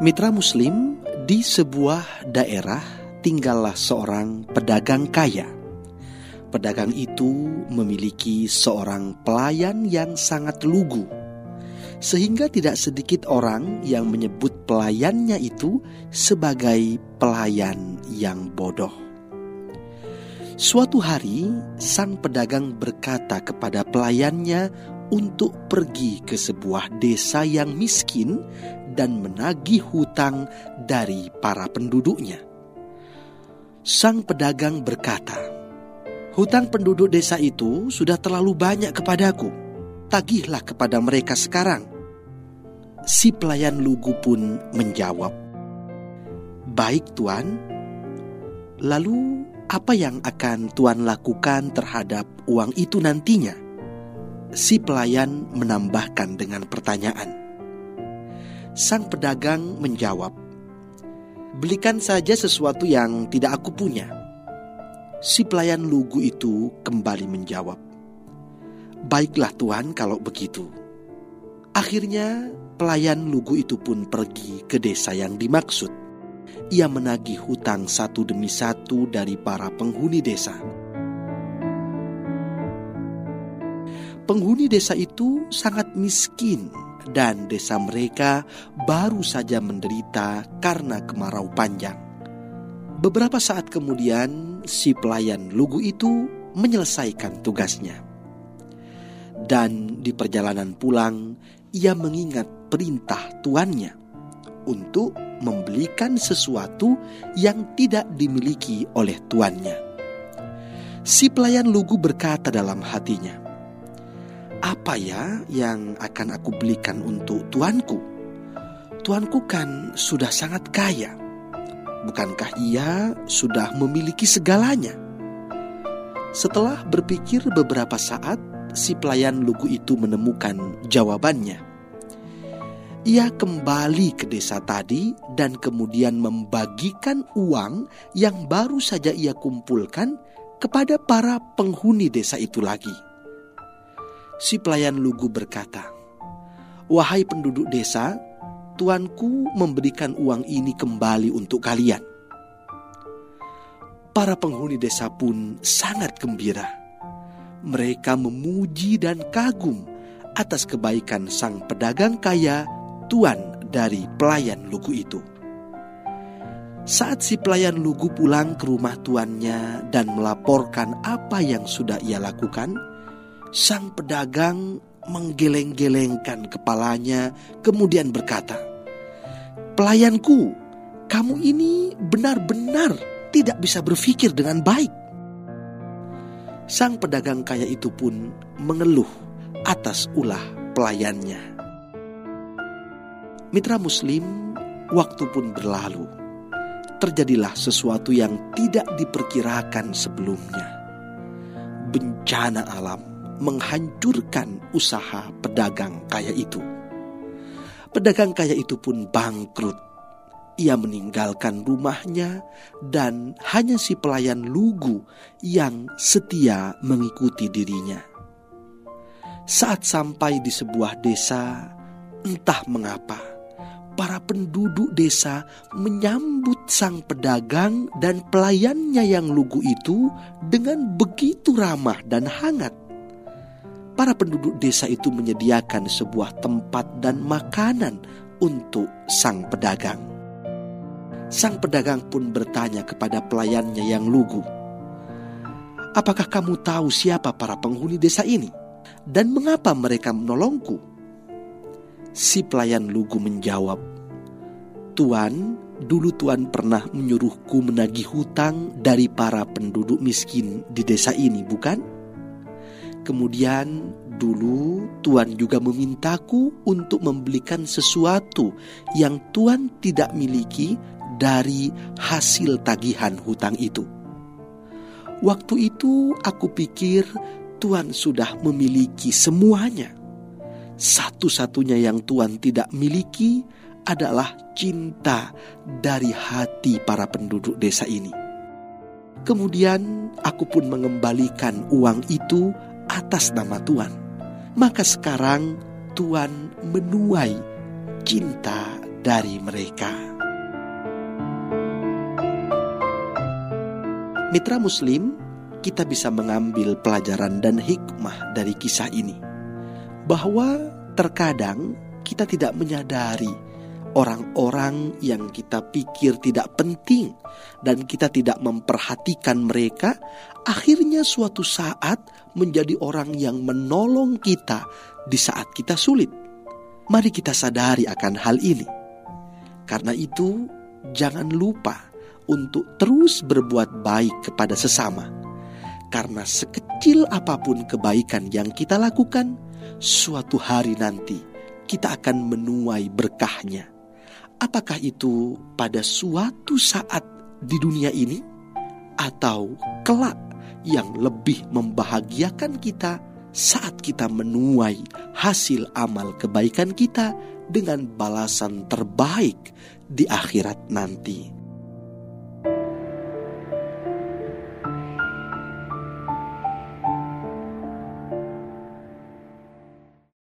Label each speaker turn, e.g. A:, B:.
A: Mitra Muslim, di sebuah daerah tinggallah seorang pedagang kaya. Pedagang itu memiliki seorang pelayan yang sangat lugu, sehingga tidak sedikit orang yang menyebut pelayannya itu sebagai pelayan yang bodoh. Suatu hari, sang pedagang berkata kepada pelayannya untuk pergi ke sebuah desa yang miskin dan menagih hutang dari para penduduknya. Sang pedagang berkata, "Hutang penduduk desa itu sudah terlalu banyak kepadaku. Tagihlah kepada mereka sekarang." Si pelayan lugu pun menjawab, "Baik, tuan." Lalu, apa yang akan tuan lakukan terhadap uang itu nantinya? Si pelayan menambahkan dengan pertanyaan. Sang pedagang menjawab, "Belikan saja sesuatu yang tidak aku punya." Si pelayan lugu itu kembali menjawab, "Baiklah, tuan, kalau begitu." Akhirnya, pelayan lugu itu pun pergi ke desa yang dimaksud. Ia menagih hutang satu demi satu dari para penghuni desa. Penghuni desa itu sangat miskin dan desa mereka baru saja menderita karena kemarau panjang. Beberapa saat kemudian, si pelayan lugu itu menyelesaikan tugasnya. Dan di perjalanan pulang, ia mengingat perintah tuannya untuk membelikan sesuatu yang tidak dimiliki oleh tuannya. Si pelayan lugu berkata dalam hatinya, apa ya yang akan aku belikan untuk tuanku? Tuanku kan sudah sangat kaya. Bukankah ia sudah memiliki segalanya? Setelah berpikir beberapa saat, si pelayan lugu itu menemukan jawabannya. Ia kembali ke desa tadi dan kemudian membagikan uang yang baru saja ia kumpulkan kepada para penghuni desa itu lagi. Si pelayan lugu berkata, "Wahai penduduk desa, tuanku memberikan uang ini kembali untuk kalian." Para penghuni desa pun sangat gembira. Mereka memuji dan kagum atas kebaikan sang pedagang kaya, tuan dari pelayan lugu itu. Saat si pelayan lugu pulang ke rumah tuannya dan melaporkan apa yang sudah ia lakukan, Sang pedagang menggeleng-gelengkan kepalanya, kemudian berkata, "Pelayanku, kamu ini benar-benar tidak bisa berpikir dengan baik." Sang pedagang kaya itu pun mengeluh atas ulah pelayannya. Mitra Muslim, waktu pun berlalu. Terjadilah sesuatu yang tidak diperkirakan sebelumnya. Bencana alam menghancurkan usaha pedagang kaya itu. Pedagang kaya itu pun bangkrut. Ia meninggalkan rumahnya dan hanya si pelayan lugu yang setia mengikuti dirinya. Saat sampai di sebuah desa, entah mengapa para penduduk desa menyambut sang pedagang dan pelayannya yang lugu itu dengan begitu ramah dan hangat para penduduk desa itu menyediakan sebuah tempat dan makanan untuk sang pedagang. Sang pedagang pun bertanya kepada pelayannya yang lugu, "Apakah kamu tahu siapa para penghuni desa ini dan mengapa mereka menolongku?" Si pelayan lugu menjawab, "Tuan, dulu Tuan pernah menyuruhku menagih hutang dari para penduduk miskin di desa ini, bukan?" Kemudian dulu Tuhan juga memintaku untuk membelikan sesuatu yang Tuhan tidak miliki dari hasil tagihan hutang itu. Waktu itu aku pikir Tuhan sudah memiliki semuanya. Satu-satunya yang Tuhan tidak miliki adalah cinta dari hati para penduduk desa ini. Kemudian aku pun mengembalikan uang itu atas nama Tuhan. Maka sekarang Tuhan menuai cinta dari mereka. Mitra Muslim, kita bisa mengambil pelajaran dan hikmah dari kisah ini, bahwa terkadang kita tidak menyadari orang-orang yang kita pikir tidak penting dan kita tidak memperhatikan mereka, akhirnya suatu saat menjadi orang yang menolong kita di saat kita sulit. Mari kita sadari akan hal ini. Karena itu, jangan lupa untuk terus berbuat baik kepada sesama. Karena sekecil apa pun kebaikan yang kita lakukan, suatu hari nanti kita akan menuai berkahnya. Apakah itu pada suatu saat di dunia ini atau kelak yang lebih membahagiakan kita saat kita menuai hasil amal kebaikan kita dengan balasan terbaik di akhirat nanti.